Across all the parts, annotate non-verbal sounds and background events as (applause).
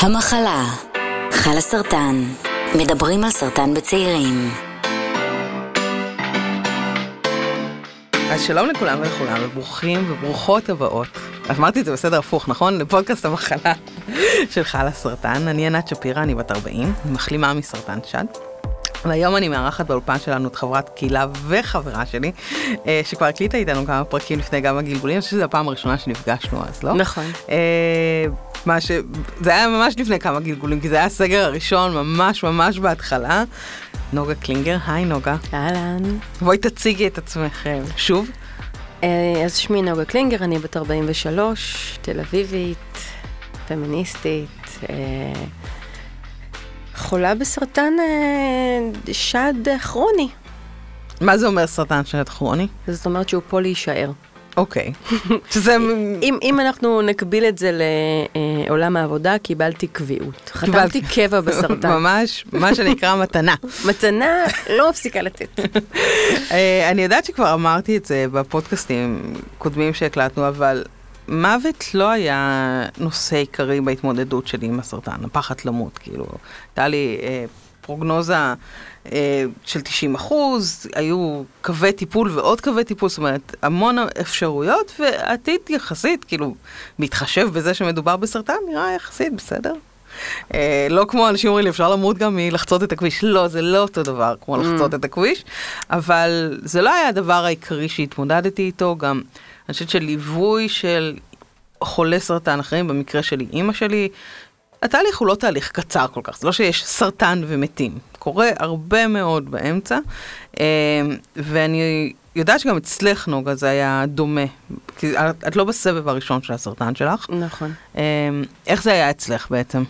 המחלה, חלה סרטן, מדברים על סרטן בצעירים. אז שלום לכולם ולכולם, וברוכים וברוכות הבאות. אמרתי את זה בסדר הפוך, נכון? לפודקאסט המחלה (laughs) של חלה סרטן. אני ענת שפירא, אני בת 40, מחלימה מסרטן שד. והיום אני מארחת באולפן שלנו את חברת קהילה וחברה שלי, אה, שכבר הקליטה איתנו כמה פרקים לפני גם הגלגולים, אני חושבת שזו הפעם הראשונה שנפגשנו אז, לא? נכון. מה ש... זה היה ממש לפני כמה גלגולים, כי זה היה הסגר הראשון, ממש ממש בהתחלה. נוגה קלינגר, היי נוגה. אהלן. בואי תציגי את עצמך שוב. אה, אז שמי נוגה קלינגר, אני בת 43, תל אביבית, פמיניסטית, אה, חולה בסרטן אה, שד כרוני. מה זה אומר סרטן שד כרוני? זאת אומרת שהוא פה להישאר. אוקיי. שזה... אם, אם אנחנו נקביל את זה לעולם העבודה, קיבלתי קביעות. חתמתי קבע בסרטן. ממש, מה שנקרא מתנה. מתנה לא מפסיקה לתת. אה, אני יודעת שכבר אמרתי את זה בפודקאסטים קודמים שהקלטנו, אבל מוות לא היה נושא עיקרי בהתמודדות שלי עם הסרטן, הפחד למות, כאילו, הייתה לי אה, פרוגנוזה אה, של 90 אחוז, היו קווי טיפול ועוד קווי טיפול, זאת אומרת, המון אפשרויות, ועתיד יחסית, כאילו, מתחשב בזה שמדובר בסרטן, נראה יחסית בסדר. אה, לא כמו אנשים אומרים לי, אפשר למות גם מלחצות את הכביש. לא, זה לא אותו דבר כמו לחצות את הכביש, אבל זה לא היה הדבר העיקרי שהתמודדתי איתו, גם אני חושבת שליווי של חולי סרטן אחרים, במקרה שלי אימא שלי, התהליך הוא לא תהליך קצר כל כך, זה לא שיש סרטן ומתים, קורה הרבה מאוד באמצע, אה, ואני יודעת שגם אצלך נוגה זה היה דומה, כי את, את לא בסבב הראשון של הסרטן שלך. נכון. אה, איך זה היה אצלך בעצם?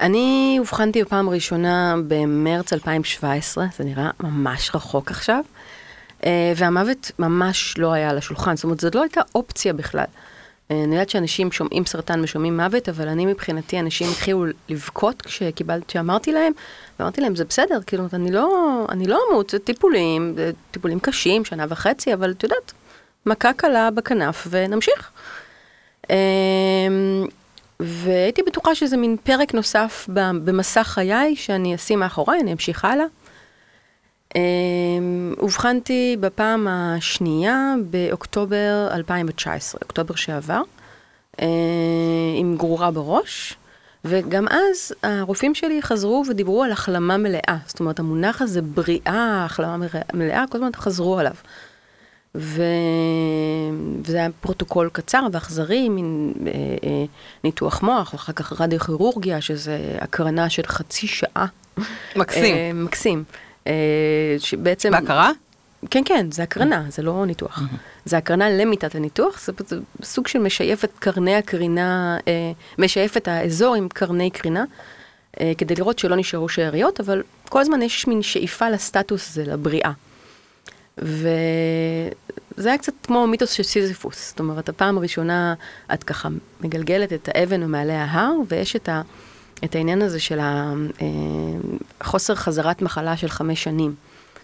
אני אובחנתי בפעם ראשונה במרץ 2017, זה נראה ממש רחוק עכשיו, אה, והמוות ממש לא היה על השולחן, זאת אומרת, זאת לא הייתה אופציה בכלל. אה, אני יודעת שאנשים שומעים סרטן ושומעים מוות, אבל אני מבחינתי, אנשים התחילו לבכות כשקיבלתי, כשאמרתי להם, ואמרתי להם, זה בסדר, כאילו, אני לא, אני לא אמות, זה טיפולים, זה טיפולים קשים, שנה וחצי, אבל את יודעת, מכה קלה בכנף ונמשיך. אמ, והייתי בטוחה שזה מין פרק נוסף במסע חיי שאני אשים מאחוריי, אני אמשיך הלאה. אמ, אובחנתי בפעם השנייה באוקטובר 2019, אוקטובר שעבר, אה, עם גרורה בראש, וגם אז הרופאים שלי חזרו ודיברו על החלמה מלאה. זאת אומרת, המונח הזה, בריאה, החלמה מלאה, כל הזמן חזרו עליו. ו... וזה היה פרוטוקול קצר ואכזרי, מין אה, אה, ניתוח מוח, ואחר כך רדיו-כירורגיה, שזה הקרנה של חצי שעה. מקסים. אה, מקסים. אה, שבעצם... בהכרה? כן, כן, זה הקרנה, זה לא ניתוח. זה הקרנה למיטת הניתוח, זה, סוג של משייף את קרני הקרינה, אה, משייף את האזור עם קרני קרינה, אה, כדי לראות שלא נשארו שאריות, אבל כל הזמן יש מין שאיפה לסטטוס הזה, לבריאה. וזה היה קצת כמו מיתוס של סיזיפוס, זאת אומרת, הפעם הראשונה את ככה מגלגלת את האבן ומעלה ההר, ויש את, ה, את העניין הזה של החוסר חזרת מחלה של חמש שנים,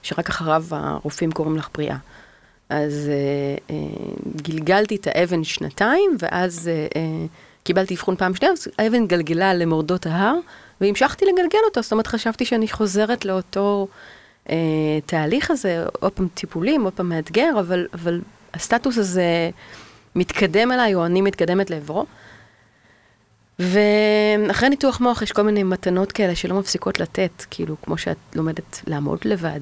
שרק אחריו הרופאים קוראים לך בריאה. אז אה, אה, גלגלתי את האבן שנתיים, ואז אה, אה, קיבלתי אבחון פעם שנייה, אז האבן גלגלה למורדות ההר, והמשכתי לגלגל אותו, זאת אומרת, חשבתי שאני חוזרת לאותו אה, תהליך הזה, עוד פעם טיפולים, עוד פעם מאתגר, אבל, אבל הסטטוס הזה מתקדם אליי, או אני מתקדמת לעברו. ואחרי ניתוח מוח יש כל מיני מתנות כאלה שלא מפסיקות לתת, כאילו, כמו שאת לומדת לעמוד לבד,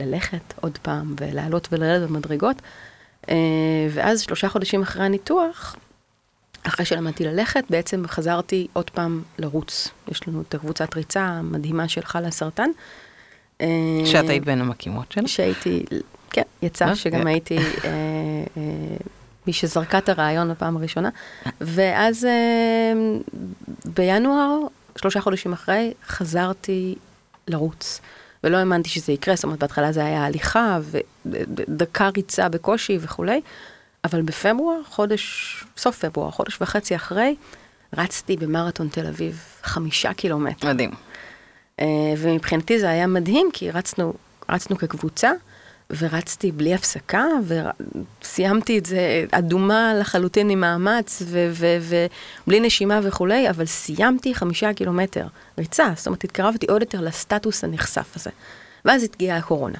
וללכת עוד פעם, ולעלות ולרדת במדרגות. אה, ואז שלושה חודשים אחרי הניתוח, אחרי שלמדתי ללכת, בעצם חזרתי עוד פעם לרוץ. יש לנו את הקבוצת ריצה המדהימה של חלה סרטן. אה, שאת היית בין המקימות שלה? שהייתי, כן, יצא שגם הייתי אה, מי שזרקה את הרעיון בפעם הראשונה. ואז בינואר, שלושה חודשים אחרי, חזרתי לרוץ. ולא האמנתי שזה יקרה, זאת אומרת, בהתחלה זה היה הליכה, ודקה ריצה בקושי וכולי, אבל בפברואר, חודש, סוף פברואר, חודש וחצי אחרי, רצתי במרתון תל אביב חמישה קילומטר. מדהים. ומבחינתי זה היה מדהים, כי רצנו, רצנו כקבוצה, ורצתי בלי הפסקה, וסיימתי את זה אדומה לחלוטין ממאמץ, ובלי נשימה וכולי, אבל סיימתי חמישה קילומטר ריצה, זאת אומרת, התקרבתי עוד יותר לסטטוס הנכסף הזה. ואז התגיעה הקורונה.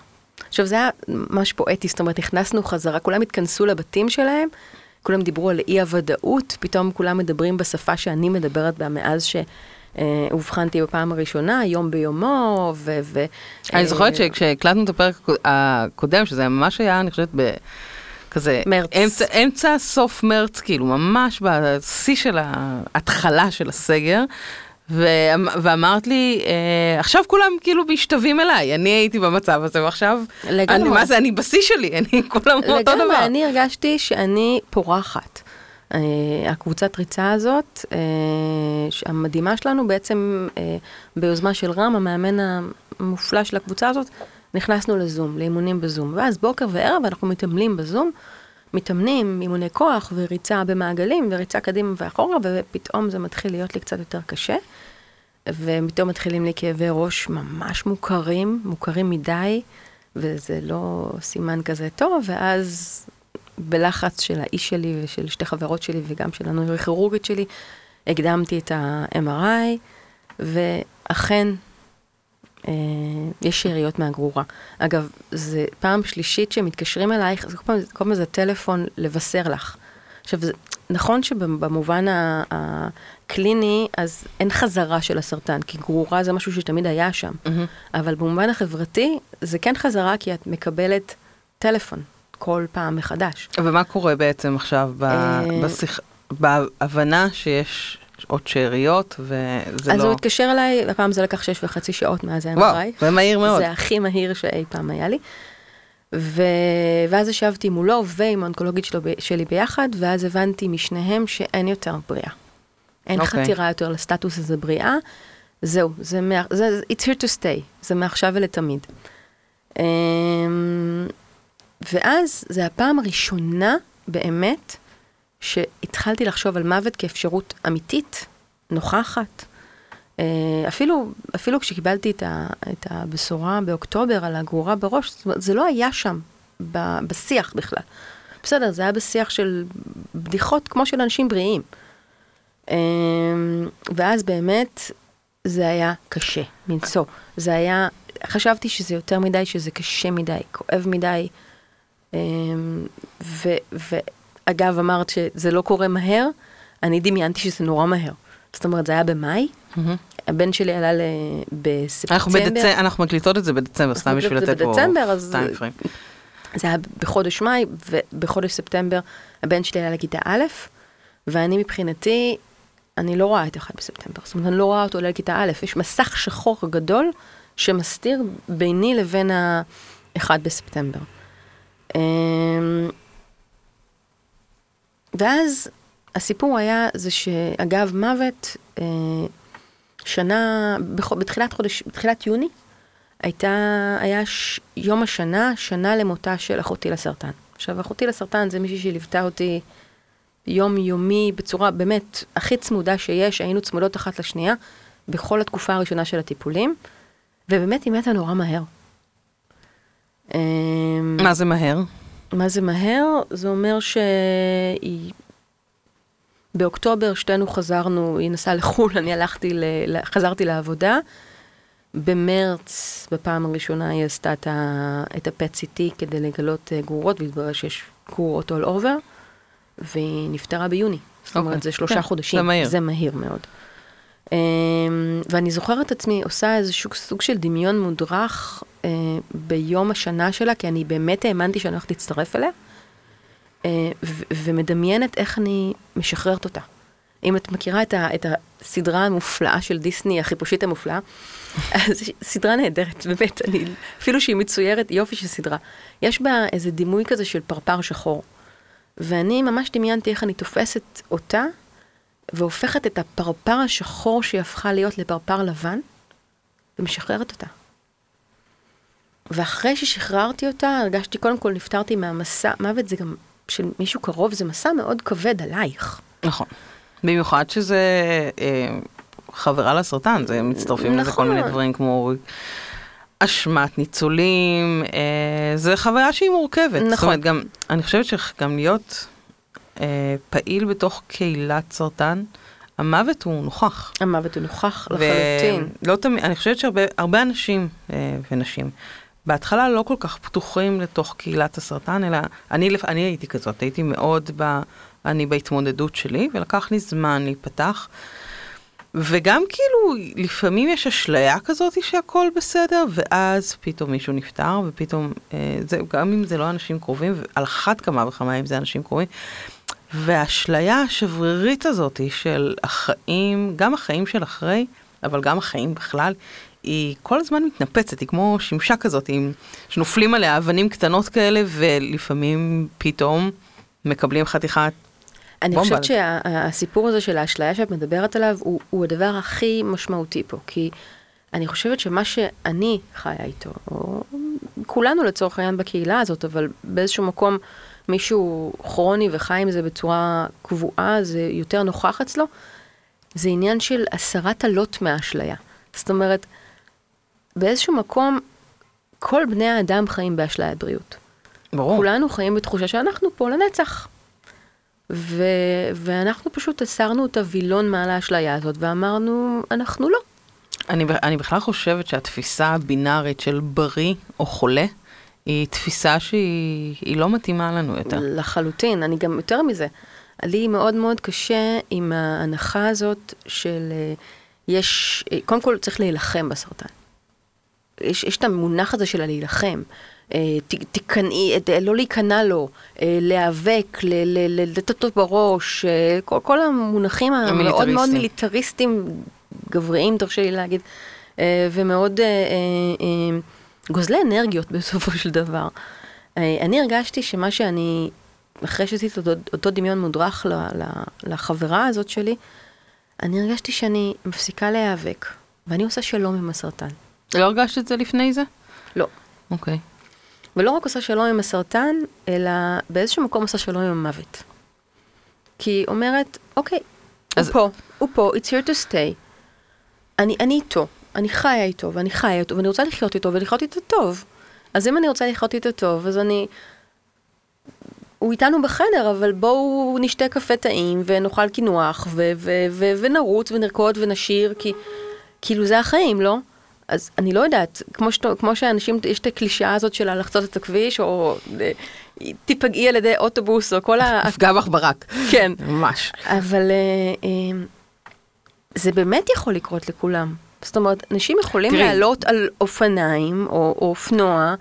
עכשיו, זה היה ממש פואטי, זאת אומרת, נכנסנו חזרה, כולם התכנסו לבתים שלהם, כולם דיברו על אי-הוודאות, פתאום כולם מדברים בשפה שאני מדברת בה מאז ש... אובחנתי בפעם הראשונה, יום ביומו, ו... ו אני זוכרת שכשהקלטנו את הפרק הקודם, שזה ממש היה, אני חושבת, ב... כזה, מרץ. אמצע, אמצע סוף מרץ, כאילו, ממש בשיא של ההתחלה של הסגר. ו- ואמרת לי, אה, עכשיו כולם כאילו משתווים אליי, אני הייתי במצב הזה, ועכשיו, לגמרי. אני, מה זה, אני בשיא שלי, (laughs) אני כולם אותו דבר. לגמרי, אני הרגשתי שאני פורחת. Uh, הקבוצת ריצה הזאת, uh, המדהימה שלנו, בעצם uh, ביוזמה של רם, המאמן המופלא של הקבוצה הזאת, נכנסנו לזום, לאימונים בזום. ואז בוקר וערב אנחנו מתעמלים בזום, מתאמנים, אימוני כוח וריצה במעגלים, וריצה קדימה ואחורה, ופתאום זה מתחיל להיות לי קצת יותר קשה. ופתאום מתחילים לי כאבי ראש ממש מוכרים, מוכרים מדי, וזה לא סימן כזה טוב, ואז בלחץ של האיש שלי ושל שתי חברות שלי וגם של הנוירוכירורגית שלי, הקדמתי את ה-MRI, ואכן אה, יש שאריות מהגרורה. אגב, זו פעם שלישית שמתקשרים אלייך, זה כל פעם זה טלפון לבשר לך. עכשיו, זה, נכון שבמובן הקליני, אז אין חזרה של הסרטן, כי גרורה זה משהו שתמיד היה שם. Mm-hmm. אבל במובן החברתי, זה כן חזרה כי את מקבלת טלפון כל פעם מחדש. ומה קורה בעצם עכשיו אה, בשיח... בהבנה שיש עוד שאריות, וזה אז לא... הוא התקשר אליי, הפעם זה לקח שש וחצי שעות מאז ה-MRI. וואו, זה מהיר מאוד. זה הכי מהיר שאי פעם היה לי. ו... ואז ישבתי מולו ועם האונקולוגית שלו, שלי ביחד, ואז הבנתי משניהם שאין יותר בריאה. אין okay. אוקיי. חתירה יותר לסטטוס הזה בריאה. זהו, זה, מה... זה it's here to stay, זה מעכשיו ולתמיד. אמ, ואז זה הפעם הראשונה באמת שהתחלתי לחשוב על מוות כאפשרות אמיתית, נוכחת. אה, אפילו, אפילו כשקיבלתי את, ה, את הבשורה באוקטובר על הגרורה בראש, זאת אומרת, זה לא היה שם ב, בשיח בכלל. בסדר, זה היה בשיח של בדיחות כמו של אנשים בריאים. אה, ואז באמת זה היה קשה מנשוא. זה היה, חשבתי שזה יותר מדי, שזה קשה מדי, כואב מדי. ו, ואגב, אמרת שזה לא קורה מהר, אני דמיינתי שזה נורא מהר. זאת אומרת, זה היה במאי. הבן שלי עלה ל... בספטמבר. אנחנו, בדצ... אנחנו מקליטות את זה בדצמבר, סתם בשביל לתת פה אז... זה היה בחודש מאי, ובחודש ספטמבר הבן שלי עלה לכיתה א', ואני מבחינתי, אני לא רואה את אחד בספטמבר. זאת אומרת, אני לא רואה אותו עולה לכיתה א', יש מסך שחור גדול שמסתיר ביני לבין האחד בספטמבר. אמ, ואז הסיפור היה זה שאגב מוות, אה, שנה, בתחילת חודש, בתחילת יוני, הייתה, היה ש, יום השנה, שנה למותה של אחותי לסרטן. עכשיו, אחותי לסרטן זה מישהי שליוותה אותי יום-יומי בצורה באמת הכי צמודה שיש, היינו צמודות אחת לשנייה בכל התקופה הראשונה של הטיפולים, ובאמת היא מתה נורא מהר. מה זה מהר? מה זה מהר? זה אומר שהיא... באוקטובר שתינו חזרנו, היא נסעה לחו"ל, אני הלכתי, ל... חזרתי לעבודה. במרץ, בפעם הראשונה היא עשתה את. את ה-PET-CT כדי לגלות uh, גרורות, והתברר שיש גרורות all over, והיא נפטרה ביוני. זאת אומרת, okay. זה שלושה כן, חודשים. זה מהיר. זה מהיר מאוד. Um, ואני זוכרת עצמי עושה איזשהו סוג של דמיון מודרך uh, ביום השנה שלה, כי אני באמת האמנתי שאני הולכת להצטרף אליה. אה, ומדמיינת איך אני משחררת אותה. אם את מכירה את, ה, את הסדרה המופלאה של דיסני, החיפושית המופלאה, (laughs) אז סדרה נהדרת, באמת, אני, אפילו שהיא מצוירת, יופי של סדרה. יש בה איזה דימוי כזה של פרפר שחור. ואני ממש דמיינתי איך אני תופסת אותה, והופכת את הפרפר השחור שהיא הפכה להיות לפרפר לבן, ומשחררת אותה. ואחרי ששחררתי אותה, הרגשתי, קודם כל נפטרתי מהמסע, מוות זה גם של מישהו קרוב זה מסע מאוד כבד עלייך. נכון. במיוחד שזה אה, חברה לסרטן, זה מצטרפים נכון. לזה כל מיני דברים כמו אשמת ניצולים, אה, זה חוויה שהיא מורכבת. נכון. זאת אומרת, גם, אני חושבת שגם להיות אה, פעיל בתוך קהילת סרטן, המוות הוא נוכח. המוות הוא נוכח לחלוטין. ולא תמיד, אני חושבת שהרבה הרבה אנשים אה, ונשים, בהתחלה לא כל כך פתוחים לתוך קהילת הסרטן, אלא אני, אני הייתי כזאת, הייתי מאוד ב... אני בהתמודדות שלי, ולקח לי זמן להיפתח. וגם כאילו, לפעמים יש אשליה כזאת שהכל בסדר, ואז פתאום מישהו נפטר, ופתאום, אה, זה, גם אם זה לא אנשים קרובים, ועל אחת כמה וכמה אם זה אנשים קרובים, והאשליה השברירית הזאת של החיים, גם החיים של אחרי, אבל גם החיים בכלל, היא כל הזמן מתנפצת, היא כמו שמשה כזאת, עם, שנופלים עליה אבנים קטנות כאלה, ולפעמים פתאום מקבלים חתיכת אני בומבה. חושבת שהסיפור הזה של האשליה שאת מדברת עליו הוא, הוא הדבר הכי משמעותי פה, כי אני חושבת שמה שאני חיה איתו, או כולנו לצורך העניין בקהילה הזאת, אבל באיזשהו מקום מישהו כרוני וחי עם זה בצורה קבועה, זה יותר נוכח אצלו, זה עניין של הסרת הלוט מהאשליה. זאת אומרת, באיזשהו מקום כל בני האדם חיים באשליית בריאות. ברור. כולנו חיים בתחושה שאנחנו פה לנצח. ו- ואנחנו פשוט הסרנו את הווילון מעל האשליה הזאת ואמרנו, אנחנו לא. אני, אני בכלל חושבת שהתפיסה הבינארית של בריא או חולה, היא תפיסה שהיא היא לא מתאימה לנו יותר. לחלוטין, אני גם יותר מזה. לי מאוד מאוד קשה עם ההנחה הזאת של אה, יש, אה, קודם כל צריך להילחם בסרטן. יש, יש את המונח הזה של הלהילחם. אה, תיכנעי, אה, לא להיכנע לו, אה, להיאבק, לתת אותו בראש, כל, כל המונחים המאוד מאוד. מיליטריסטים, גבריים, תרשה לי להגיד, ומאוד גוזלי אנרגיות (laughs) בסופו של דבר. אני הרגשתי שמה שאני, אחרי שעשיתי אותו, אותו דמיון מודרך ל, ל, לחברה הזאת שלי, אני הרגשתי שאני מפסיקה להיאבק, ואני עושה שלום עם הסרטן. לא הרגשת את זה לפני זה? לא. אוקיי. ולא רק עושה שלום עם הסרטן, אלא באיזשהו מקום עושה שלום עם המוות. כי היא אומרת, אוקיי, אז- הוא פה, הוא פה, it's here to stay. אני, אני איתו, אני חיה איתו, ואני חיה איתו, ואני רוצה לחיות איתו, ולחיות איתו טוב. אז אם אני רוצה לחיות איתו טוב, אז אני... הוא איתנו בחדר, אבל בואו נשתה קפה טעים, ונאכל קינוח, ונרוץ, ונרקוד, ונשיר, כי כאילו זה החיים, לא? אז אני לא יודעת, כמו, שת, כמו שאנשים, יש את הקלישאה הזאת של לחצות את הכביש, או אה, תיפגעי על ידי אוטובוס, או כל ה... יפגע בך ברק. כן. ממש. אבל אה, אה, זה באמת יכול לקרות לכולם. זאת אומרת, אנשים יכולים תראי. לעלות על אופניים, או, או אופנוע,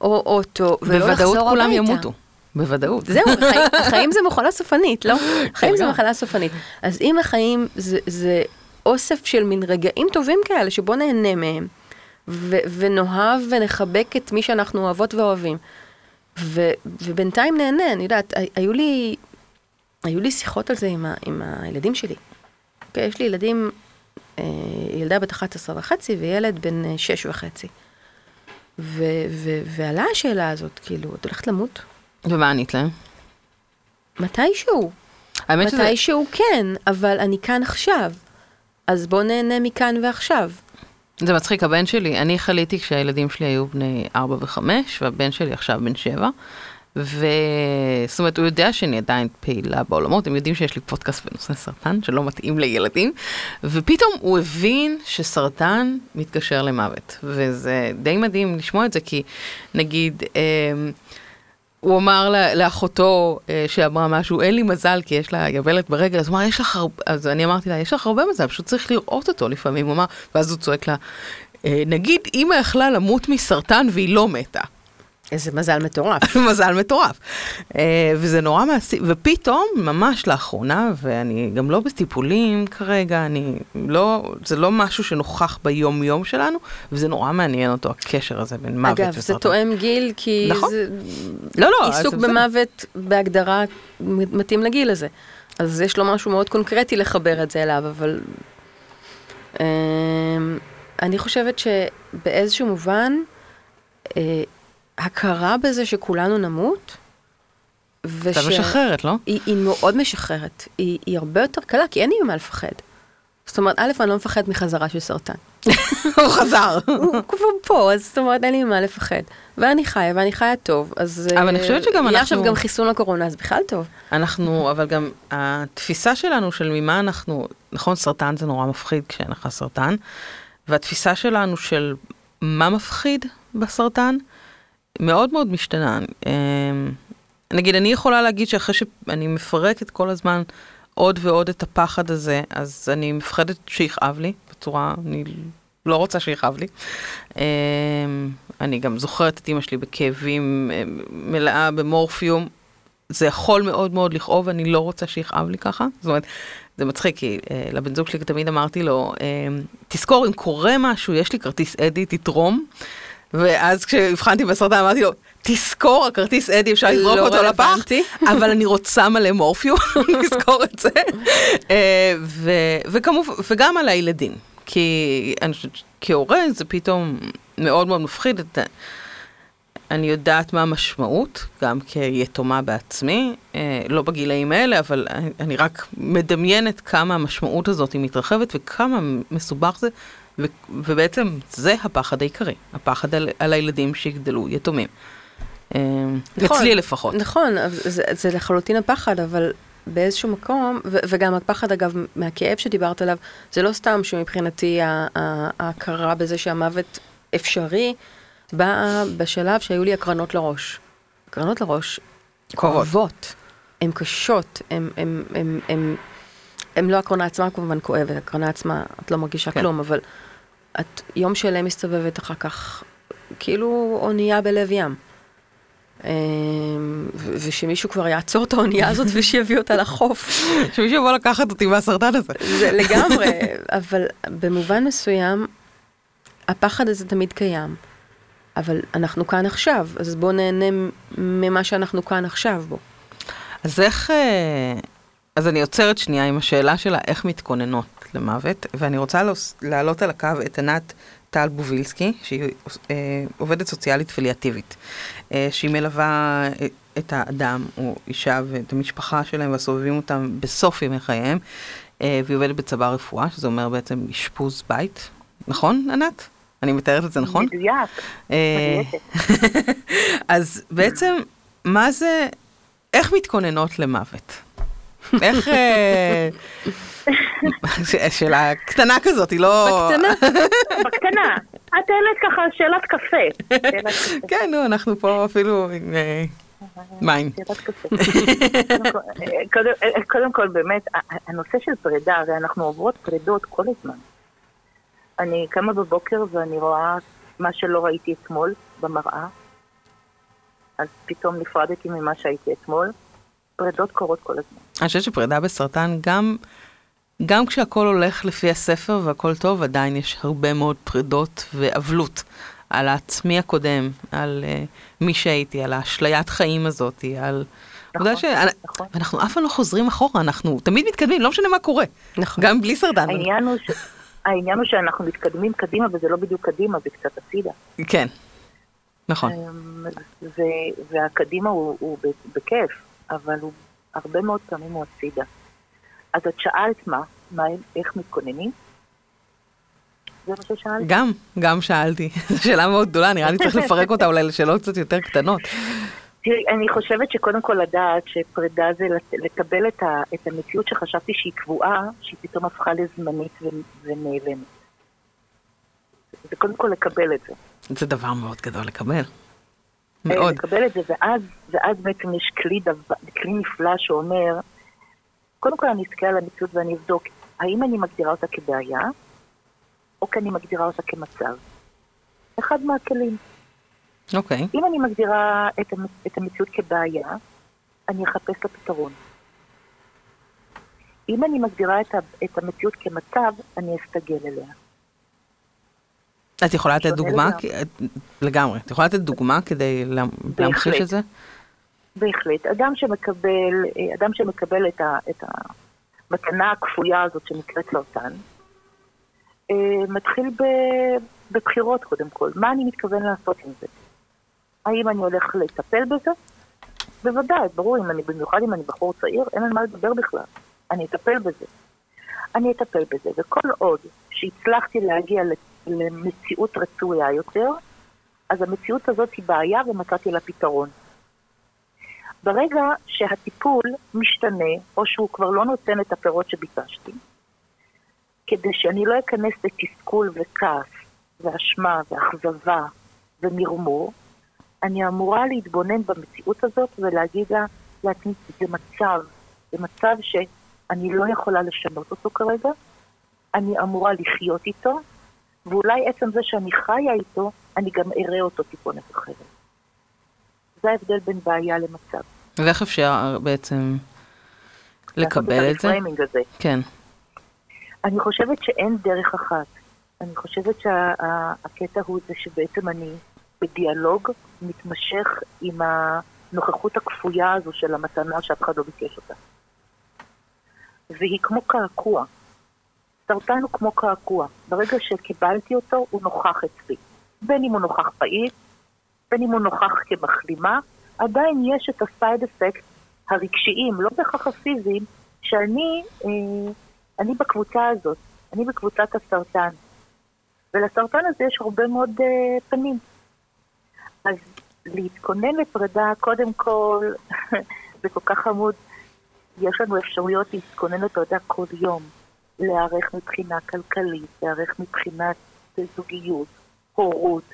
או אוטו, ולא לחזור הביתה. בוודאות כולם ימותו. בוודאות. זהו, החיים, החיים זה מחלה סופנית, לא? (laughs) החיים זה. מחלה סופנית. אז אם החיים זה, זה אוסף של מין רגעים טובים כאלה, שבוא נהנה מהם, ו- ונאהב ונחבק את מי שאנחנו אוהבות ואוהבים. ו- ובינתיים נהנה, אני יודעת, הי- היו לי, היו לי שיחות על זה עם, ה- עם הילדים שלי. אוקיי, יש לי ילדים, אה, ילדה בת 11 וחצי וילד בן אה, 6 וחצי. ו- ו- ועלה השאלה הזאת, כאילו, את הולכת למות? ומה ענית להם? מתישהו. האמת שזה... מתישהו כן, אבל אני כאן עכשיו. אז בוא נהנה מכאן ועכשיו. זה מצחיק, הבן שלי, אני חליתי כשהילדים שלי היו בני 4 ו-5, והבן שלי עכשיו בן 7. וזאת אומרת, הוא יודע שאני עדיין פעילה בעולמות, הם יודעים שיש לי פודקאסט בנושא סרטן, שלא מתאים לילדים, ופתאום הוא הבין שסרטן מתקשר למוות. וזה די מדהים לשמוע את זה, כי נגיד, אה, הוא אמר לאחותו אה, שאמרה משהו, אין לי מזל כי יש לה יבלת ברגל, אז הוא אמר, יש לך הרבה, אז אני אמרתי לה, יש לך הרבה מזל, פשוט צריך לראות אותו לפעמים, הוא אמר, ואז הוא צועק לה, "אה, נגיד אימא יכלה למות מסרטן והיא לא מתה. איזה מזל מטורף. (laughs) מזל מטורף. אה, וזה נורא מעשי, ופתאום, ממש לאחרונה, ואני גם לא בטיפולים כרגע, אני לא, זה לא משהו שנוכח ביום יום שלנו, וזה נורא מעניין אותו, הקשר הזה בין מוות אגב, זה וסרטן. תואם גיל, כי נכון. זה לא, לא, עיסוק זה. במוות בהגדרה מתאים לגיל הזה. אז יש לו משהו מאוד קונקרטי לחבר את זה אליו, אבל... אמ, אני חושבת שבאיזשהו מובן, אה, הכרה בזה שכולנו נמות, וש... אתה משחררת, לא? היא, היא מאוד משחררת, היא, היא הרבה יותר קלה, כי אין לי ממה לפחד. זאת אומרת, א', אני לא מפחד מחזרה של סרטן. (laughs) הוא חזר. הוא כבר פה, אז זאת אומרת, אין לי ממה לפחד. ואני חיה, ואני חיה טוב, אז... אבל אני אה, חושבת שגם יהיה עכשיו אנחנו- גם חיסון לקורונה, אז בכלל טוב. אנחנו, אבל גם התפיסה שלנו של ממה אנחנו, נכון, סרטן זה נורא מפחיד כשאין לך סרטן, והתפיסה שלנו של מה מפחיד בסרטן מאוד מאוד משתנה. אמ, נגיד, אני יכולה להגיד שאחרי שאני מפרקת כל הזמן עוד ועוד את הפחד הזה, אז אני מפחדת שיכאב לי בצורה, אני לא רוצה שיכאב לי. אמ, אני גם זוכרת את אימא שלי בכאבים, אמ, מלאה במורפיום. זה יכול מאוד מאוד לכאוב, אני לא רוצה שיכאב לי ככה. זאת אומרת, זה מצחיק, כי אה, לבן זוג שלי תמיד אמרתי לו, אה, תזכור, אם קורה משהו, יש לי כרטיס אדי, תתרום. ואז כשהבחנתי בסרטן אמרתי לו, תזכור, הכרטיס אדי אפשר לזרוק לא אותו לפח. אבל אני רוצה מלא מורפיום, (laughs) תזכור את זה. אה, ו- וכמובן, וגם על הילדים, כי אני חושבת שכהורה זה פתאום מאוד מאוד מפחיד. את אני יודעת מה המשמעות, גם כיתומה בעצמי, אה, לא בגילאים האלה, אבל אני רק מדמיינת כמה המשמעות הזאת היא מתרחבת וכמה מסובך זה, ו, ובעצם זה הפחד העיקרי, הפחד על, על הילדים שיגדלו יתומים. אה, נכון, אצלי לפחות. נכון, זה, זה לחלוטין הפחד, אבל באיזשהו מקום, ו- וגם הפחד אגב מהכאב שדיברת עליו, זה לא סתם שמבחינתי ההכרה בזה שהמוות אפשרי, באה בשלב שהיו לי הקרנות לראש. הקרנות לראש. כואבות, הן קשות, הן- הן לא הקרנה עצמה כמובן כואבת, הקרנה עצמה, את לא מרגישה כן. כלום, אבל את יום שלם מסתובבת אחר כך, כאילו אונייה בלב ים. אמ, ושמישהו כבר יעצור את האונייה הזאת (laughs) ושיביא אותה לחוף. שמישהו יבוא לקחת אותי מהסרטן הזה. זה לגמרי, (laughs) אבל במובן מסוים, הפחד הזה תמיד קיים. אבל אנחנו כאן עכשיו, אז בואו נהנה ממה שאנחנו כאן עכשיו בו. אז איך... אז אני עוצרת שנייה עם השאלה שלה איך מתכוננות למוות, ואני רוצה להעלות על הקו את ענת טל בובילסקי, שהיא אה, עובדת סוציאלית פליאטיבית, אה, שהיא מלווה אה, את האדם או אישה ואת המשפחה שלהם והסובבים אותם בסוף ימי חייהם, אה, והיא עובדת בצבא רפואה, שזה אומר בעצם אשפוז בית, נכון ענת? אני מתארת את זה נכון? מדויק. מדויקת. (laughs) אז בעצם, מה זה, איך מתכוננות למוות? איך... אה, שאלה קטנה כזאת, היא לא... בקטנה. בקטנה. את העלית ככה שאלת קפה. כן, נו, אנחנו פה אפילו עם אה, מים. קודם כל- אה, קודם- כל, באמת, הנושא של פרידה, הרי אנחנו עוברות פרידות כל הזמן. אני קמה בבוקר ואני רואה מה שלא ראיתי אתמול במראה, אז פתאום נפרדתי ממה שהייתי אתמול. פרידות קורות כל הזמן. אני חושבת שפרידה בסרטן, גם, גם כשהכול הולך לפי הספר והכל טוב, עדיין יש הרבה מאוד פרידות ואבלות על העצמי הקודם, על uh, מי שהייתי, על האשליית חיים הזאת, על... נכון, ש... נכון. אנחנו אף פעם לא חוזרים אחורה, אנחנו תמיד מתקדמים, לא משנה מה קורה. נכון. גם בלי סרטן. העניין הוא, ש... העניין הוא שאנחנו מתקדמים קדימה, וזה לא בדיוק קדימה, זה קצת הצידה. כן, נכון. אמ, ו- והקדימה הוא, הוא בכיף, אבל הוא הרבה מאוד פעמים הוא הצידה. אז את שאלת מה, מה איך מתכוננים? זה מה ששאלת? גם, גם שאלתי. (laughs) זו שאלה מאוד גדולה, נראה לי צריך לפרק אותה אולי לשאלות קצת יותר קטנות. תראי, אני חושבת שקודם כל לדעת שפרידה זה לקבל את, ה- את המציאות שחשבתי שהיא קבועה, שהיא פתאום הפכה לזמנית ונעלמת. זה קודם כל לקבל את זה. זה דבר מאוד גדול לקבל. אה, מאוד. לקבל את זה, ואז, ואז בעצם יש כלי, דבר, כלי נפלא שאומר, קודם כל אני אסתכל על המציאות ואני אבדוק, האם אני מגדירה אותה כבעיה, או כי אני מגדירה אותה כמצב. אחד מהכלים. אוקיי. אם אני מגדירה את, את המציאות כבעיה, אני אחפש לה פתרון. אם אני מגדירה את, את המציאות כמצב, אני אסתגל אליה. את יכולה לתת דוגמה? לגמרי. את- יכולה לתת דוגמה כדי לה- להמחיש. את זה? בהחלט. אדם שמקבל, אה, אדם שמקבל את, ה, את המתנה הכפויה הזאת שנקראת סרטן, אה, מתחיל ב, בבחירות קודם כל. מה אני מתכוון לעשות עם זה? האם אני הולך לטפל בזה? בוודאי, ברור, אם אני, במיוחד אם אני בחור צעיר, אין על מה לדבר בכלל. אני אטפל בזה. אני אטפל בזה, וכל עוד שהצלחתי להגיע למציאות רצויה יותר, אז המציאות הזאת היא בעיה ומצאתי לה פתרון. ברגע שהטיפול משתנה, או שהוא כבר לא נותן את הפירות שביקשתי, כדי שאני לא אכנס לתסכול וכעס, ואשמה, ואכזבה, ומרמור, אני אמורה להתבונן במציאות הזאת ולהגיד לה, לעצמי, זה מצב, זה מצב שאני לא יכולה לשנות אותו כרגע, אני אמורה לחיות איתו, ואולי עצם זה שאני חיה איתו, אני גם אראה אותו טיפונת אחרת. זה ההבדל בין בעיה למצב. ואיך אפשר בעצם לקבל את זה? הזה. כן. אני חושבת שאין דרך אחת. אני חושבת שהקטע הוא זה שבעצם אני בדיאלוג מתמשך עם הנוכחות הכפויה הזו של המתנה שאף אחד לא ביקש אותה. והיא כמו קעקוע. סרטן הוא כמו קעקוע. ברגע שקיבלתי אותו, הוא נוכח אצלי. בין אם הוא נוכח פעיל, בין אם הוא נוכח כמחלימה, עדיין יש את הסייד אפקט הרגשיים, לא בהכרח הפיזיים, שאני אה, אני בקבוצה הזאת, אני בקבוצת הסרטן. ולסרטן הזה יש הרבה מאוד אה, פנים. אז להתכונן לפרידה, קודם כל, (laughs) זה כל כך חמוד, יש לנו אפשרויות להתכונן לפרידה כל יום. להיערך מבחינה כלכלית, להיערך מבחינת זוגיות, הורות.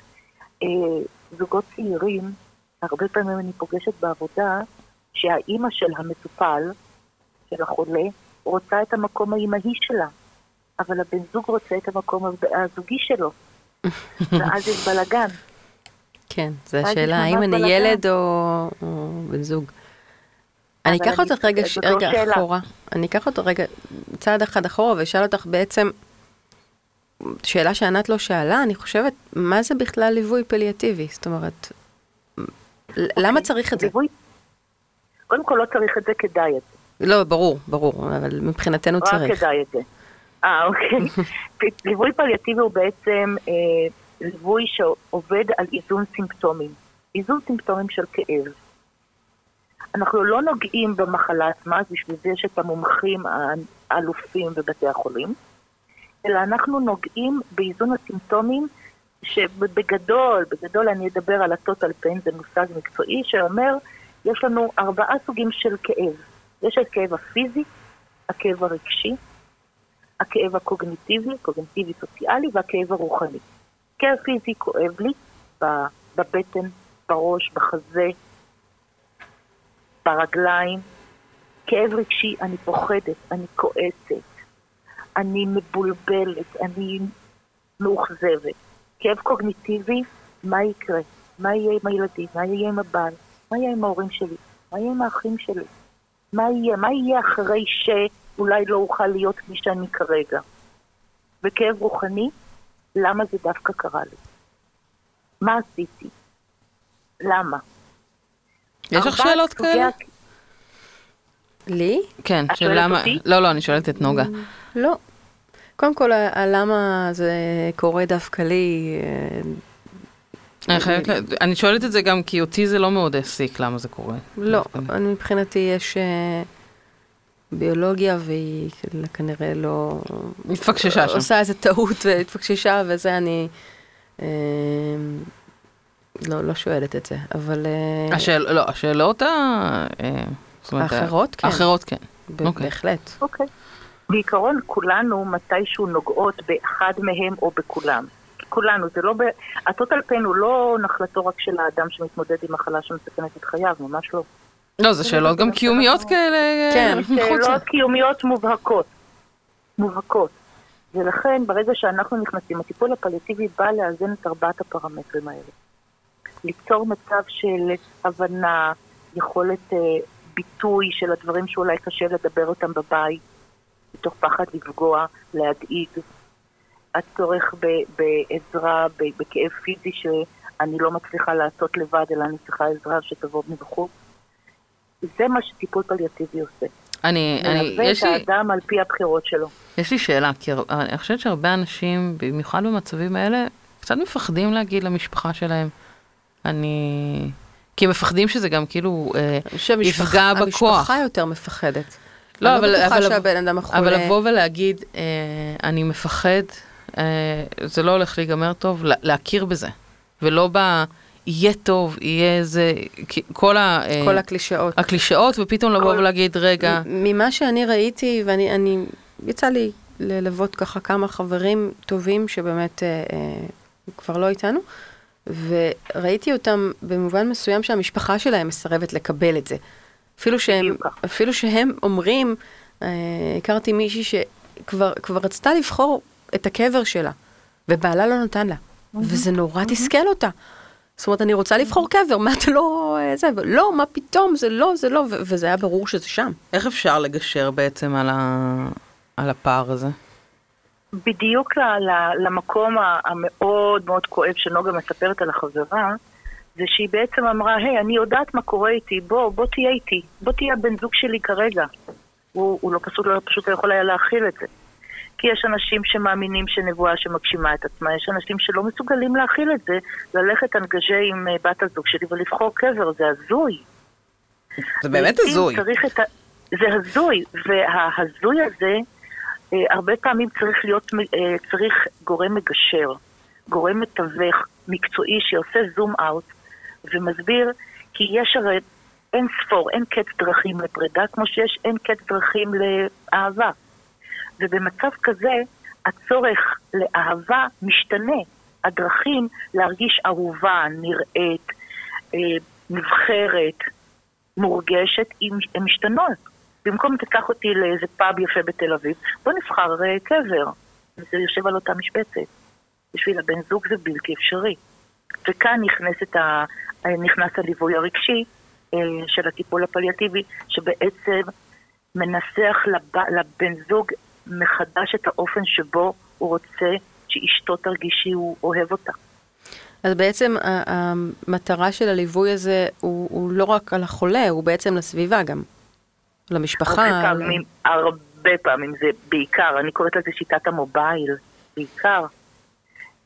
אה, זוגות צעירים, הרבה פעמים אני פוגשת בעבודה שהאימא של המטופל, של החולה, רוצה את המקום האימהי שלה, אבל הבן זוג רוצה את המקום הזוגי שלו, (laughs) ואז יש בלאגן. כן, זו השאלה, האם אני ילד או, או בן זוג. אני אקח אותך רגע, ש... רגע. אחורה, אני אקח אותו רגע צעד אחד אחורה ואשאל אותך בעצם, שאלה שענת לא שאלה, אני חושבת, מה זה בכלל ליווי פליאטיבי? זאת אומרת, אוקיי. למה צריך את זה? ליווי, קודם כל לא צריך את זה כדאי את זה. לא, ברור, ברור, אבל מבחינתנו צריך. רק כדאי את זה. אה, אוקיי. (laughs) ליווי פליאטיבי הוא בעצם אה, ליווי שעובד על איזון סימפטומים. איזון סימפטומים של כאב. אנחנו לא נוגעים במחלה עצמה, בשביל זה יש את המומחים האלופים בבתי החולים, אלא אנחנו נוגעים באיזון הסימפטומים שבגדול, בגדול אני אדבר על הטוטל פיין, זה מושג מקצועי שאומר, יש לנו ארבעה סוגים של כאב. יש את הכאב הפיזי, הכאב הרגשי, הכאב הקוגניטיבי, קוגניטיבי-סוציאלי, והכאב הרוחני. כאב פיזי כואב לי בבטן, בראש, בחזה, ברגליים. כאב רגשי, אני פוחדת, אני כועסת, אני מבולבלת, אני מאוכזבת. כאב קוגניטיבי, מה יקרה? מה יהיה עם הילדים? מה יהיה עם הבעל? מה יהיה עם ההורים שלי? מה יהיה עם האחים שלי? מה יהיה? מה יהיה אחרי שאולי לא אוכל להיות מי שאני כרגע? וכאב רוחני, למה זה דווקא קרה לי? מה עשיתי? למה? יש לך שאלות כאלה? לי? כן, של למה... לא, לא, אני שואלת את נוגה. לא. קודם כל, למה זה קורה דווקא לי... אה, אני, חייבת, אני שואלת את זה גם כי אותי זה לא מאוד העסיק למה זה קורה. לא, מבחינתי יש uh, ביולוגיה והיא כנראה לא... התפקששה שם. עושה איזה טעות והתפקששה וזה אני... לא, לא שואלת את זה, אבל... Uh, השאל, לא, השאלות ה... האחרות כן. האחרות כן. אוקיי. בהחלט. אוקיי. בעיקרון כולנו מתישהו נוגעות באחד מהם או בכולם. כולנו, זה לא ב... הטוטל פיין הוא לא נחלתו רק של האדם שמתמודד עם מחלה שמסכנת את חייו, ממש לא. לא, זה שאלות גם קיומיות כאלה. כן, שאלות קיומיות מובהקות. מובהקות. ולכן, ברגע שאנחנו נכנסים, הטיפול הפליאטיבי בא לאזן את ארבעת הפרמטרים האלה. ליצור מצב של הבנה, יכולת אה, ביטוי של הדברים שאולי קשה לדבר אותם בבית, מתוך פחד לפגוע, להדאיג, הצורך בעזרה, בכאב פיזי שאני לא מצליחה לעשות לבד, אלא אני צריכה עזרה שתבוא מבחוץ. זה מה שטיפול פליאטיבי עושה. אני, אני, יש לי... מלווה את האדם על פי הבחירות שלו. יש לי שאלה, כי אני חושבת שהרבה אנשים, במיוחד במצבים האלה, קצת מפחדים להגיד למשפחה שלהם. אני... כי הם מפחדים שזה גם כאילו אה, יפגע בכוח. המשפחה יותר מפחדת. לא, אבל, לא אבל, שהבן אדם החולה... אבל לבוא ולהגיד, אה, אני מפחד אה, זה לא הולך להיגמר טוב, לה- להכיר בזה. ולא ב... יהיה טוב, יהיה זה, כי- כל ה... אה, כל הקלישאות. הקלישאות, ופתאום לבוא ולהגיד, רגע, ממה שאני ראיתי, ואני, אני, יצא לי ללוות ככה כמה חברים טובים שבאמת אה, אה, כבר לא איתנו, וראיתי אותם במובן מסוים שהמשפחה שלהם מסרבת לקבל את זה. אפילו שהם. אפילו שהם אומרים, אה, הכרתי מישהי שכבר כבר רצתה לבחור את הקבר שלה, ובעלה לא נתן לה, וזה נורא תסכל אותה. זאת אומרת, אני רוצה לבחור קבר, (laughs) מה אתה לא... אה, זה, לא, מה פתאום, זה לא, זה לא, ו- וזה היה ברור שזה שם. איך אפשר לגשר בעצם על, ה... על הפער הזה? בדיוק ל- ל- למקום המאוד מאוד כואב שנוגה מספרת על החברה, זה שהיא בעצם אמרה, היי, אני יודעת מה קורה איתי, בוא, בוא תהיה איתי, בוא תהיה הבן זוג שלי כרגע. הוא, הוא לא פשוט, לא, פשוט לא יכול היה להכיל את זה. כי יש אנשים שמאמינים שנבואה שמגשימה את עצמה, יש אנשים שלא מסוגלים להכיל את זה, ללכת אנגז'ה עם אה, בת הזוג שלי ולבחור קבר, זה הזוי. זה באמת הזוי. ה... זה הזוי, וההזוי הזה, הרבה פעמים צריך להיות, אה, צריך גורם מגשר, גורם מתווך, מקצועי, שעושה זום אאוט ומסביר, כי יש הרי אין ספור, אין קץ דרכים לפרידה, כמו שיש אין קץ דרכים לאהבה. ובמצב כזה, הצורך לאהבה משתנה. הדרכים להרגיש אהובה, נראית, אה, נבחרת, מורגשת, הן משתנות. במקום תיקח אותי לאיזה פאב יפה בתל אביב, בוא נבחר אה, קבר. וזה יושב על אותה משבצת. בשביל הבן זוג זה בלתי אפשרי. וכאן נכנס, ה... נכנס הליווי הרגשי אה, של הטיפול הפליאטיבי, שבעצם מנסח לב... לבן זוג מחדש את האופן שבו הוא רוצה שאשתו תרגיש שהוא אוהב אותה. אז בעצם המטרה של הליווי הזה הוא, הוא לא רק על החולה, הוא בעצם לסביבה גם. למשפחה. הרבה פעמים, הרבה פעמים זה בעיקר, אני קוראת לזה שיטת המובייל, בעיקר.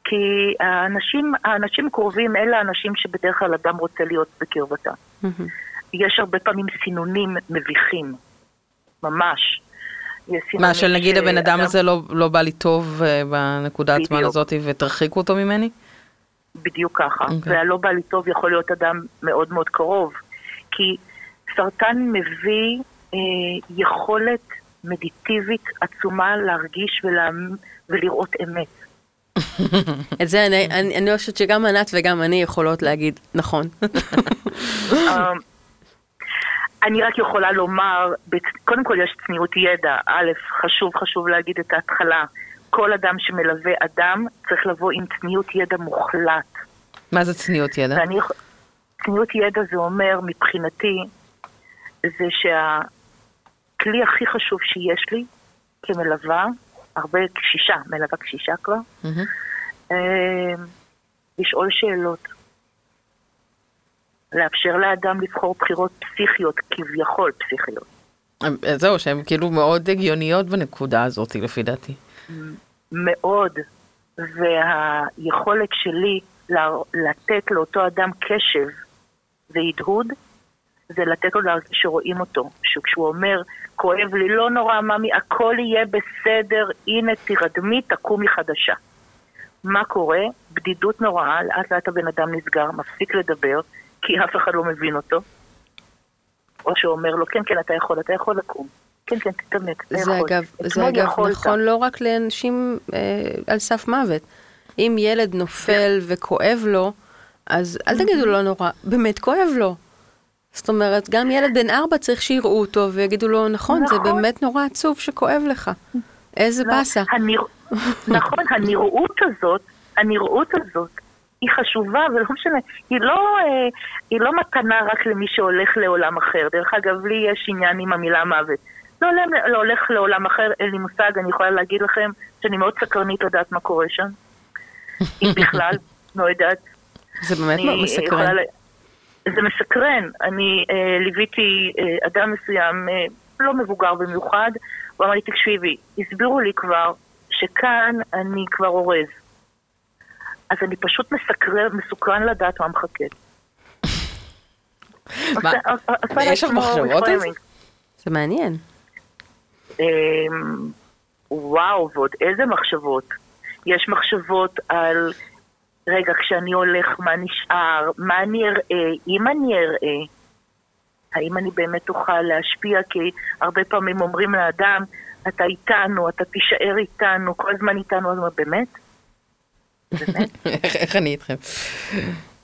כי האנשים, האנשים קרובים אלה האנשים שבדרך כלל אדם רוצה להיות בקרבתם. מהמם. יש הרבה פעמים סינונים מביכים, ממש. מה, של נגיד הבן אדם הזה לא, לא בא לי טוב אה, בנקודת בדיוק. הזאת ותרחיקו אותו ממני? בדיוק ככה. אוקיי. Okay. והלא בא לי טוב יכול להיות אדם מאוד מאוד קרוב. כי סרטן מביא יכולת מדיטיבית עצומה להרגיש ולה, ולראות אמת. את זה אני, אני, אני חושבת שגם ענת וגם אני יכולות להגיד, נכון. אה, אני רק יכולה לומר, קודם כל יש צניעות ידע. א', חשוב חשוב להגיד את ההתחלה. כל אדם שמלווה אדם צריך לבוא עם צניעות ידע מוחלט. מה זה צניעות ידע? ואני, צניעות ידע זה אומר מבחינתי, זה שהכלי הכי חשוב שיש לי כמלווה, הרבה קשישה, מלווה קשישה כבר. אה, לשאול שאלות. לאפשר לאדם לבחור בחירות פסיכיות, כביכול פסיכיות. אה, זהו, שהן כאילו מאוד הגיוניות בנקודה הזאת, לפי דעתי. מאוד. והיכולת שלי לתת לאותו אדם קשב והדהוד, זה לתת לו להרגיש שרואים אותו. שכשהוא אומר, כואב לי, לא נורא, ממי, הכל יהיה בסדר, הנה תירדמי, תקומי חדשה. מה קורה? בדידות נוראה, לאט לאט הבן אדם נסגר, מפסיק לדבר, כי אף אחד לא מבין אותו. או שהוא אומר לו, כן, כן, אתה יכול, אתה יכול לקום. כן, כן, תתעמק, אתה זה יכול. אגב, זה אגב יכולת. נכון לא רק לאנשים אה, על סף מוות. אם ילד נופל וכואב לו, אז אל תגידו לא נורא, באמת כואב לו. זאת אומרת, גם ילד בן ארבע צריך שיראו אותו ויגידו לו, נכון, זה נכון. באמת נורא עצוב שכואב לך. איזה לא, באסה. הנרא... נכון, הנראות הזאת, הנראות הזאת, היא חשובה, ולא משנה, היא לא, אה, היא לא מתנה רק למי שהולך לעולם אחר. דרך אגב, לי יש עניין עם המילה מוות. לא, לא, לא הולך לעולם אחר, אין לי מושג, אני יכולה להגיד לכם שאני מאוד סקרנית לדעת מה קורה שם. אם בכלל, לא יודעת. זה באמת מאוד מסקרן. זה מסקרן. אני אה, ליוויתי אה, אדם מסוים, אה, לא מבוגר במיוחד, הוא אמר לי, תקשיבי, הסבירו לי כבר שכאן אני כבר אורז. אז אני פשוט מסקרן, מסוקרן לדעת מה מחכה. (laughs) מה? יש לך לעצמו מחשבות על זה? זה מעניין. אמ, וואו, ועוד איזה מחשבות. יש מחשבות על, רגע, כשאני הולך, מה נשאר, מה אני אראה, אם אני אראה, האם אני באמת אוכל להשפיע, כי הרבה פעמים אומרים לאדם, אתה איתנו, אתה תישאר איתנו, כל הזמן איתנו, אז הוא אומר, באמת? באמת? איך- (laughs) איך אני איתכם?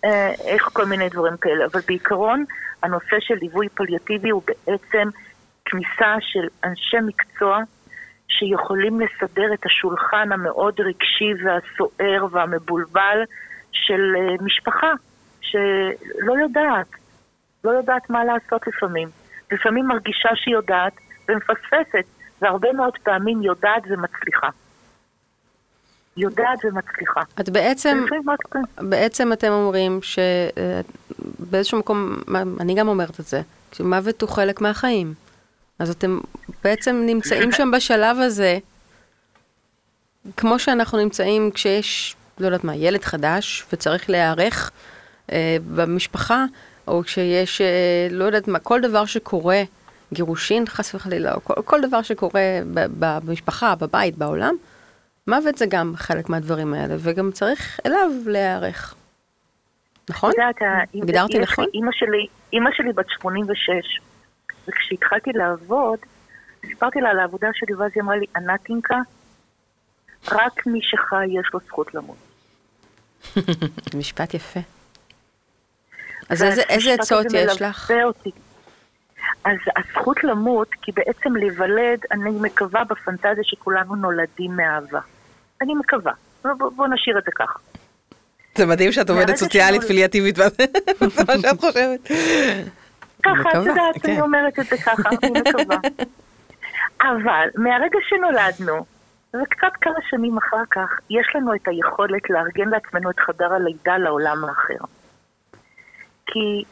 אה, איך כל מיני דברים כאלה, אבל בעיקרון הנושא של ליווי פליאטיבי הוא בעצם כניסה של אנשי מקצוע שיכולים לסדר את השולחן המאוד רגשי והסוער והמבולבל של אה, משפחה שלא יודעת, לא יודעת מה לעשות לפעמים. לפעמים מרגישה שהיא יודעת ומפספסת, והרבה מאוד פעמים יודעת ומצליחה. יודעת ומצליחה. את בעצם, בעצם אתם אומרים שבאיזשהו מקום, מה- אני גם אומרת את זה, שמוות הוא חלק מהחיים. אז אתם בעצם נמצאים שם בשלב הזה, כמו שאנחנו נמצאים כשיש, לא יודעת מה, ילד חדש וצריך להיערך אה, במשפחה, או כשיש, אה, לא יודעת מה, כל דבר שקורה, גירושין חס וחלילה, או כל, כל דבר שקורה ב, ב, במשפחה, בבית, בעולם, מוות זה גם חלק מהדברים האלה, וגם צריך אליו להיערך. נכון? את יודעת, הגדרתי נכון? אימא שלי, אימא שלי בת 86, וכשהתחלתי לעבוד, סיפרתי לה על העבודה שלי, ואז היא אמרה לי, ענתינקה, רק מי שחי יש לו זכות למות. (laughs) משפט יפה. אז איזה, עצות יש לך? אותי. אז הזכות למות, כי בעצם להיוולד, אני מקווה בפנטזיה שכולנו נולדים מאהבה. אני מקווה. בוא, בוא, בוא נשאיר את זה ככה. זה מדהים שאת עובדת סוציאלית פיליאטיבית, (laughs) זה מה שאת חושבת. ככה, את יודעת, כן. אני אומרת את זה ככה, אני (laughs) מקווה. אבל מהרגע שנולדנו, וקצת כמה שנים אחר כך, יש לנו את היכולת לארגן לעצמנו את חדר הלידה לעולם האחר. כי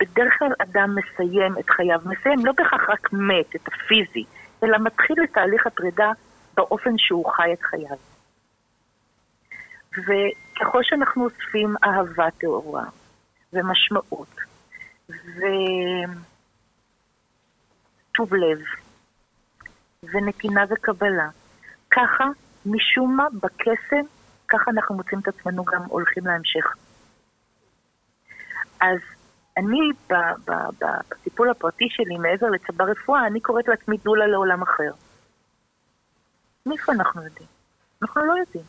בדרך כלל אדם מסיים את חייו, מסיים לא בהכרח רק מת, את הפיזי, אלא מתחיל את תהליך הפרידה באופן שהוא חי את חייו. וככל שאנחנו אוספים אהבה טהורה, ומשמעות, וטוב לב, ונתינה וקבלה. ככה, משום מה, בקסם, ככה אנחנו מוצאים את עצמנו גם הולכים להמשך. אז אני, בטיפול הפרטי שלי, מעבר לצבא רפואה, אני קוראת לעצמי דולה לעולם אחר. מאיפה אנחנו יודעים? אנחנו לא יודעים.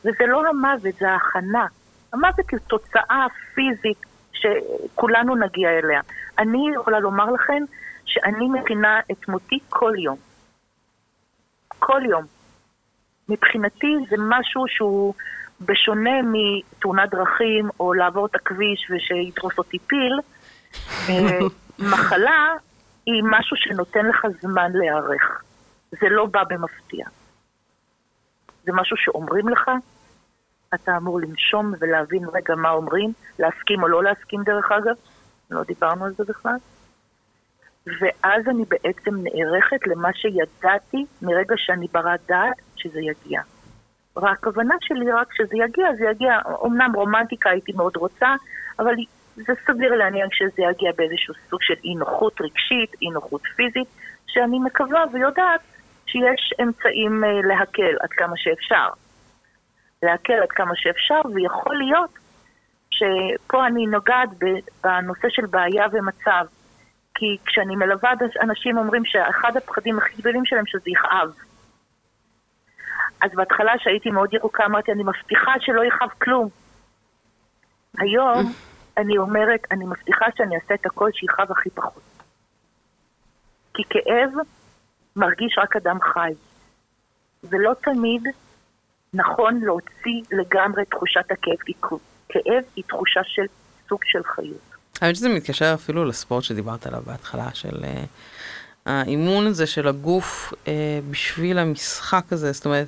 וזה לא המוות, זה ההכנה. המוות היא תוצאה פיזית שכולנו נגיע אליה. אני יכולה לומר לכם שאני מכינה את מותי כל יום. כל יום. מבחינתי זה משהו שהוא בשונה מתאונת דרכים או לעבור את הכביש ושידרוס אותי פיל, אה, (laughs) מחלה היא משהו שנותן לך זמן להיערך. זה לא בא במפתיע. זה משהו שאומרים לך, אתה אמור לנשום ולהבין רגע מה אומרים, להסכים או לא להסכים דרך אגב, לא דיברנו על זה בכלל. ואז אני בעצם נערכת למה שידעתי מרגע שאני ברת דעת שזה יגיע. רק הכוונה שלי רק כשזה יגיע, זה יגיע, אמנם רומנטיקה הייתי מאוד רוצה, אבל זה סביר להניח שזה יגיע באיזשהו סוג של אי נוחות רגשית, אי נוחות פיזית, שאני מקווה ויודעת שיש אמצעים אה, להקל עד כמה שאפשר. להקל עד כמה שאפשר, ויכול להיות שפה אני נוגעת בנושא של בעיה ומצב. כי כשאני מלווה אנשים אומרים שאחד הפחדים הכי גדולים שלהם שזה יכאב. אז בהתחלה שהייתי מאוד ירוקה אמרתי אני מבטיחה שלא יכאב כלום. היום (laughs) אני אומרת אני מבטיחה שאני אעשה את הכל שיכאב הכי פחות. כי כאב מרגיש רק אדם חי. ולא תמיד נכון להוציא לגמרי תחושת הכאב, כי כאב היא תחושה של סוג של חיות. האמת שזה מתקשר אפילו לספורט שדיברת עליו בהתחלה, של uh, האימון הזה של הגוף uh, בשביל המשחק הזה, זאת אומרת,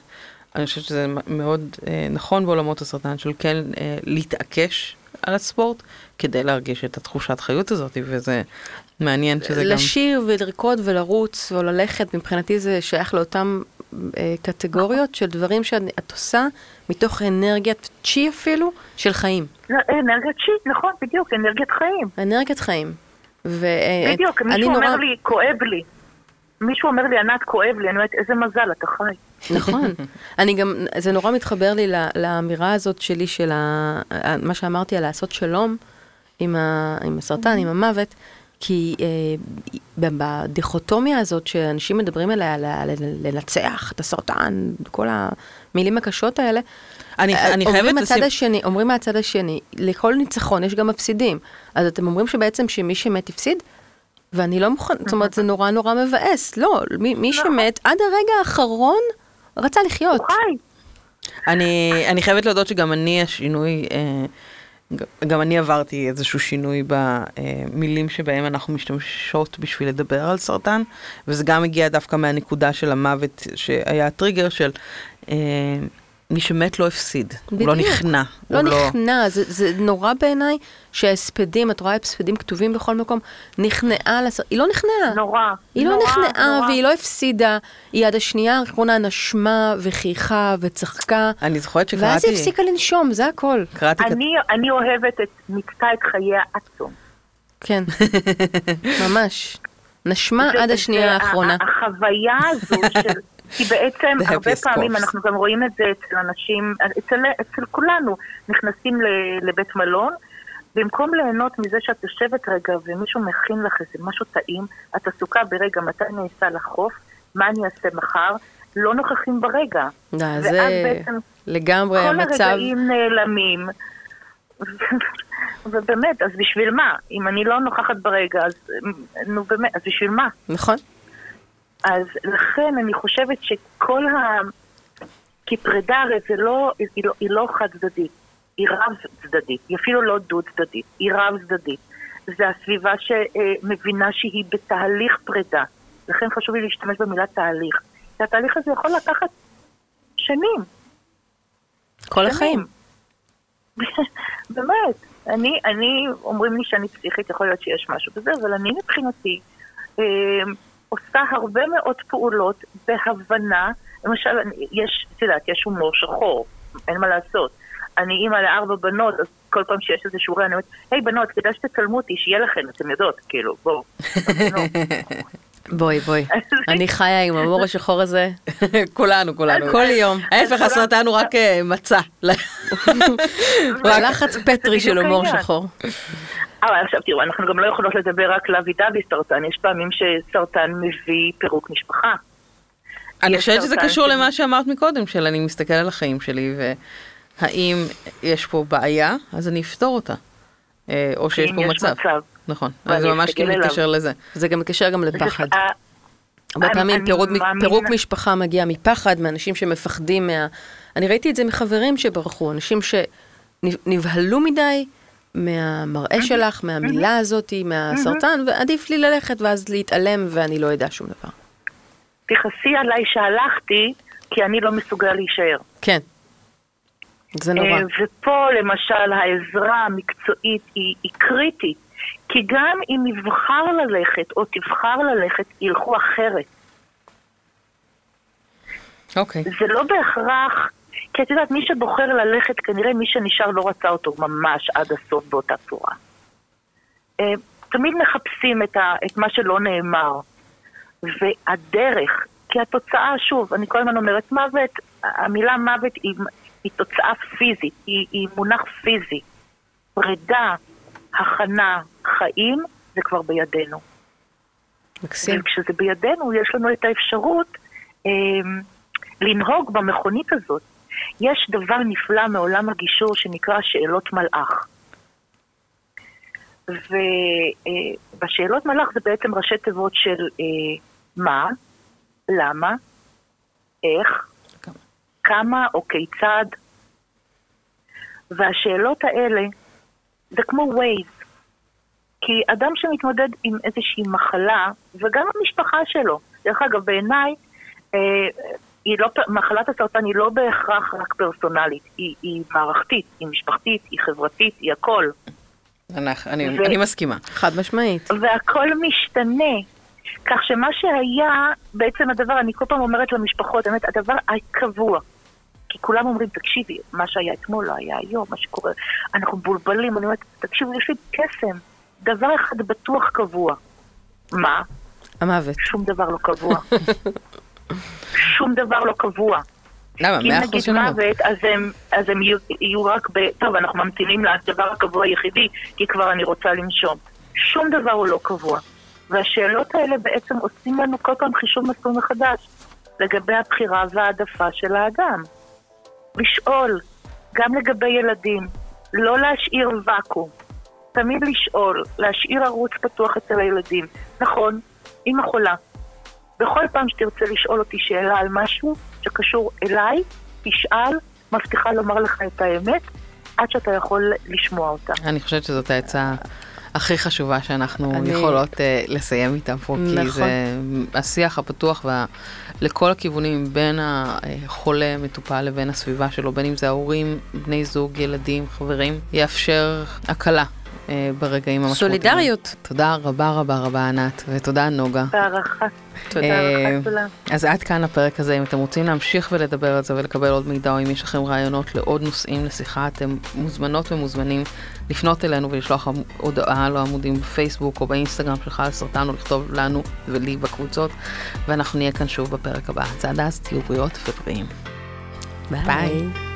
אני חושבת שזה מאוד uh, נכון בעולמות הסרטן, של כן uh, להתעקש על הספורט, כדי להרגיש את התחושת חיות הזאת, וזה מעניין שזה גם... לשיר ולרקוד ולרוץ או ללכת, מבחינתי זה שייך לאותן אה, קטגוריות של דברים שאת עושה מתוך אנרגיית צ'י אפילו, של חיים. לא, אנרגיית שיט, נכון, בדיוק, אנרגיית חיים. אנרגיית חיים. ו- אה, בדיוק, מישהו נורא- אומר לי, כואב לי. מישהו אומר לי, ענת, כואב לי, אני אומרת, איזה מזל, אתה חי. נכון. (laughs) אני גם, זה נורא מתחבר לי לאמירה הזאת שלי, של ה, מה שאמרתי על לעשות שלום עם, ה, עם הסרטן, עם המוות, כי אה, בדיכוטומיה הזאת שאנשים מדברים עליה, על לנצח את הסרטן, כל המילים הקשות האלה, אני, אה, אני אומרים חייבת מהצד לשים... השני, אומרים מהצד השני, לכל ניצחון יש גם מפסידים. אז אתם אומרים שבעצם שמי שמת הפסיד? ואני לא מוכן, זאת אומרת, זה נורא נורא מבאס. לא, מי, מי שמת עד הרגע האחרון רצה לחיות. אני, אני חייבת להודות שגם אני השינוי, אה, גם אני עברתי איזשהו שינוי במילים שבהם אנחנו משתמשות בשביל לדבר על סרטן, וזה גם הגיע דווקא מהנקודה של המוות שהיה הטריגר של אה, מי שמת לא הפסיד, הוא לא בדיוק. נכנע. לא הוא נכנע, זה, זה נורא בעיניי שההספדים, את רואה הספדים כתובים בכל מקום, נכנעה, לס... היא לא נכנעה. נורא. היא לא נורא, נכנעה נורא. והיא לא הפסידה, היא עד השנייה האחרונה נשמה וחייכה וצחקה, אני זוכרת ואז שקראתי, היא הפסיקה לנשום, זה הכל. קראתי, כת- אני, אני אוהבת את, מיצתה את חייה עד תום. כן, (laughs) ממש. נשמה עד השנייה האחרונה. החוויה הזו של... (laughs) כי בעצם הרבה פעמים. אנחנו גם רואים את זה אצל אנשים, אצל, אצל כולנו, נכנסים לבית מלון, במקום ליהנות מזה שאת יושבת רגע ומישהו מכין לך איזה משהו טעים, את עסוקה ברגע מתי אני אסע לחוף, מה אני אעשה מחר, לא נוכחים ברגע. ואז זה בעצם לגמרי כל המצב. הרגעים נעלמים. (laughs) ובאמת, אז בשביל מה? אם אני לא נוכחת ברגע, אז נו באמת, אז בשביל מה? נכון. אז לכן אני חושבת שכל ה... כי פרידה הרי זה לא, היא לא, היא לא חד צדדית, היא רב צדדית, היא אפילו לא דו צדדית, היא רב צדדית. זה הסביבה שמבינה שהיא בתהליך פרידה. לכן חשוב לי להשתמש במילה תהליך. כי התהליך הזה יכול לקחת שנים. כל החיים. (laughs) באמת. אני, אני, אומרים לי שאני פסיכית, יכול להיות שיש משהו בזה, אבל אני מבחינתי אה, עושה הרבה מאוד פעולות בהבנה, למשל, יש, את יודעת, יש הומור שחור, אין מה לעשות. אני אימא לארבע בנות, אז כל פעם שיש איזה שורה, אני אומרת, היי בנות, כדאי שתצלמו אותי, שיהיה לכם, אתן יודעות, כאילו, בואו. (laughs) בואי, בואי. (laughs) אני חיה עם המור השחור הזה (laughs) כולנו, כולנו. כל יום. ההפך, הסרטן הוא רק אה, מצע. (laughs) לחץ פטרי של הומור העניין. שחור. אבל עכשיו תראו, אנחנו גם לא יכולות לדבר רק לאבי דבי סרטן, יש פעמים שסרטן מביא פירוק משפחה. אני חושבת שזה קשור למה שאמרת מקודם, של אני מסתכל על החיים שלי, והאם יש פה בעיה, אז אני אפתור אותה. אה, או שיש פה מצב. נכון, אז זה ממש כאילו. מתקשר לזה. זה גם מתקשר גם לפחד. זה- הרבה אני- פעמים פירוק משפחה מגיע מפחד, מאנשים שמפחדים מה... אני ראיתי את זה מחברים שברחו, אנשים שנבהלו מדי מהמראה שלך, מהמילה הזאת, מהסרטן, ועדיף לי ללכת ואז להתעלם ואני לא אדע שום דבר. תכעסי עליי שהלכתי, כי אני לא מסוגל להישאר. כן. זה נורא. אה, ופה למשל העזרה המקצועית היא, היא קריטית, כי גם אם יבחר ללכת או תבחר ללכת, ילכו אחרת. אוקיי. זה לא בהכרח, כי את יודעת, מי שבוחר ללכת, כנראה מי שנשאר לא רצה אותו ממש עד הסוף באותה צורה. אה, תמיד מחפשים את, ה, את מה שלא נאמר. והדרך, כי התוצאה, שוב, אני כל הזמן אומרת מוות, המילה מוות היא, היא תוצאה פיזית, היא, היא מונח פיזי. פרידה, הכנה, חיים, זה כבר בידינו. מקסים. וכשזה בידינו, יש לנו את האפשרות אה, לנהוג במכונית הזאת. יש דבר נפלא מעולם הגישור שנקרא שאלות מלאך. ובשאלות מלאך זה בעצם ראשי תיבות של אה, מה, למה, איך, כמה או כיצד. והשאלות האלה זה כמו ווייז. כי אדם שמתמודד עם איזושהי מחלה, וגם המשפחה שלו, דרך אגב, בעיניי, אה, היא לא, מחלת הסרטן היא לא בהכרח רק פרסונלית, היא, היא מערכתית, היא משפחתית, היא חברתית, היא הכל. אנחנו- אני ו- אני מסכימה. חד משמעית. והכל משתנה. כך שמה שהיה, בעצם הדבר, אני כל פעם אומרת למשפחות, באמת, הדבר הקבוע. כי כולם אומרים, תקשיבי, מה שהיה אתמול לא היה היום, מה שקורה, אנחנו מבולבלים, אני אומרת, תקשיבו, יש לי קסם, דבר אחד בטוח קבוע. מה? המוות. שום דבר לא קבוע. שום דבר לא קבוע. למה? אם מאה אחוז נגיד של המוות. מוות, אז הם, אז הם יהיו, יהיו רק ב... טוב, אנחנו ממתינים לדבר הקבוע היחידי, כי כבר אני רוצה לנשום. שום דבר הוא לא קבוע. והשאלות האלה בעצם עושים לנו כל פעם חישוב מסלול מחדש לגבי הבחירה וההעדפה של האדם. לשאול, גם לגבי ילדים, לא להשאיר ואקום. תמיד לשאול, להשאיר ערוץ פתוח אצל הילדים. נכון, אמא חולה. בכל פעם שתרצה לשאול אותי שאלה על משהו שקשור אליי, תשאל, מבטיחה לומר לך את האמת, עד שאתה יכול לשמוע אותה. אני חושבת שזאת העצה הכי חשובה שאנחנו אני- יכולות uh, לסיים איתה פה, כי נכון. זה השיח הפתוח וה... לכל הכיוונים בין החולה, מטופל, לבין הסביבה שלו, בין אם זה ההורים, בני זוג, ילדים, חברים, יאפשר הקלה ברגעים המשמעותיים. סולידריות. תודה רבה רבה רבה ענת, ותודה נוגה. בהערכה. תודה. אה, בהערכה גדולה. אז עד כאן הפרק הזה, אם אתם רוצים להמשיך ולדבר על זה ולקבל עוד מידע, או אם יש לכם רעיונות לעוד נושאים לשיחה, אתם מוזמנות ומוזמנים לפנות אלינו ולשלוח הודעה לעמודים בפייסבוק או באינסטגרם שלך על סרטן, או לכתוב לנו ולי בקבוצות, ואנחנו נהיה כאן שוב בפרק הבא. אז עד אז תהיו בריאות ובריאים. ביי.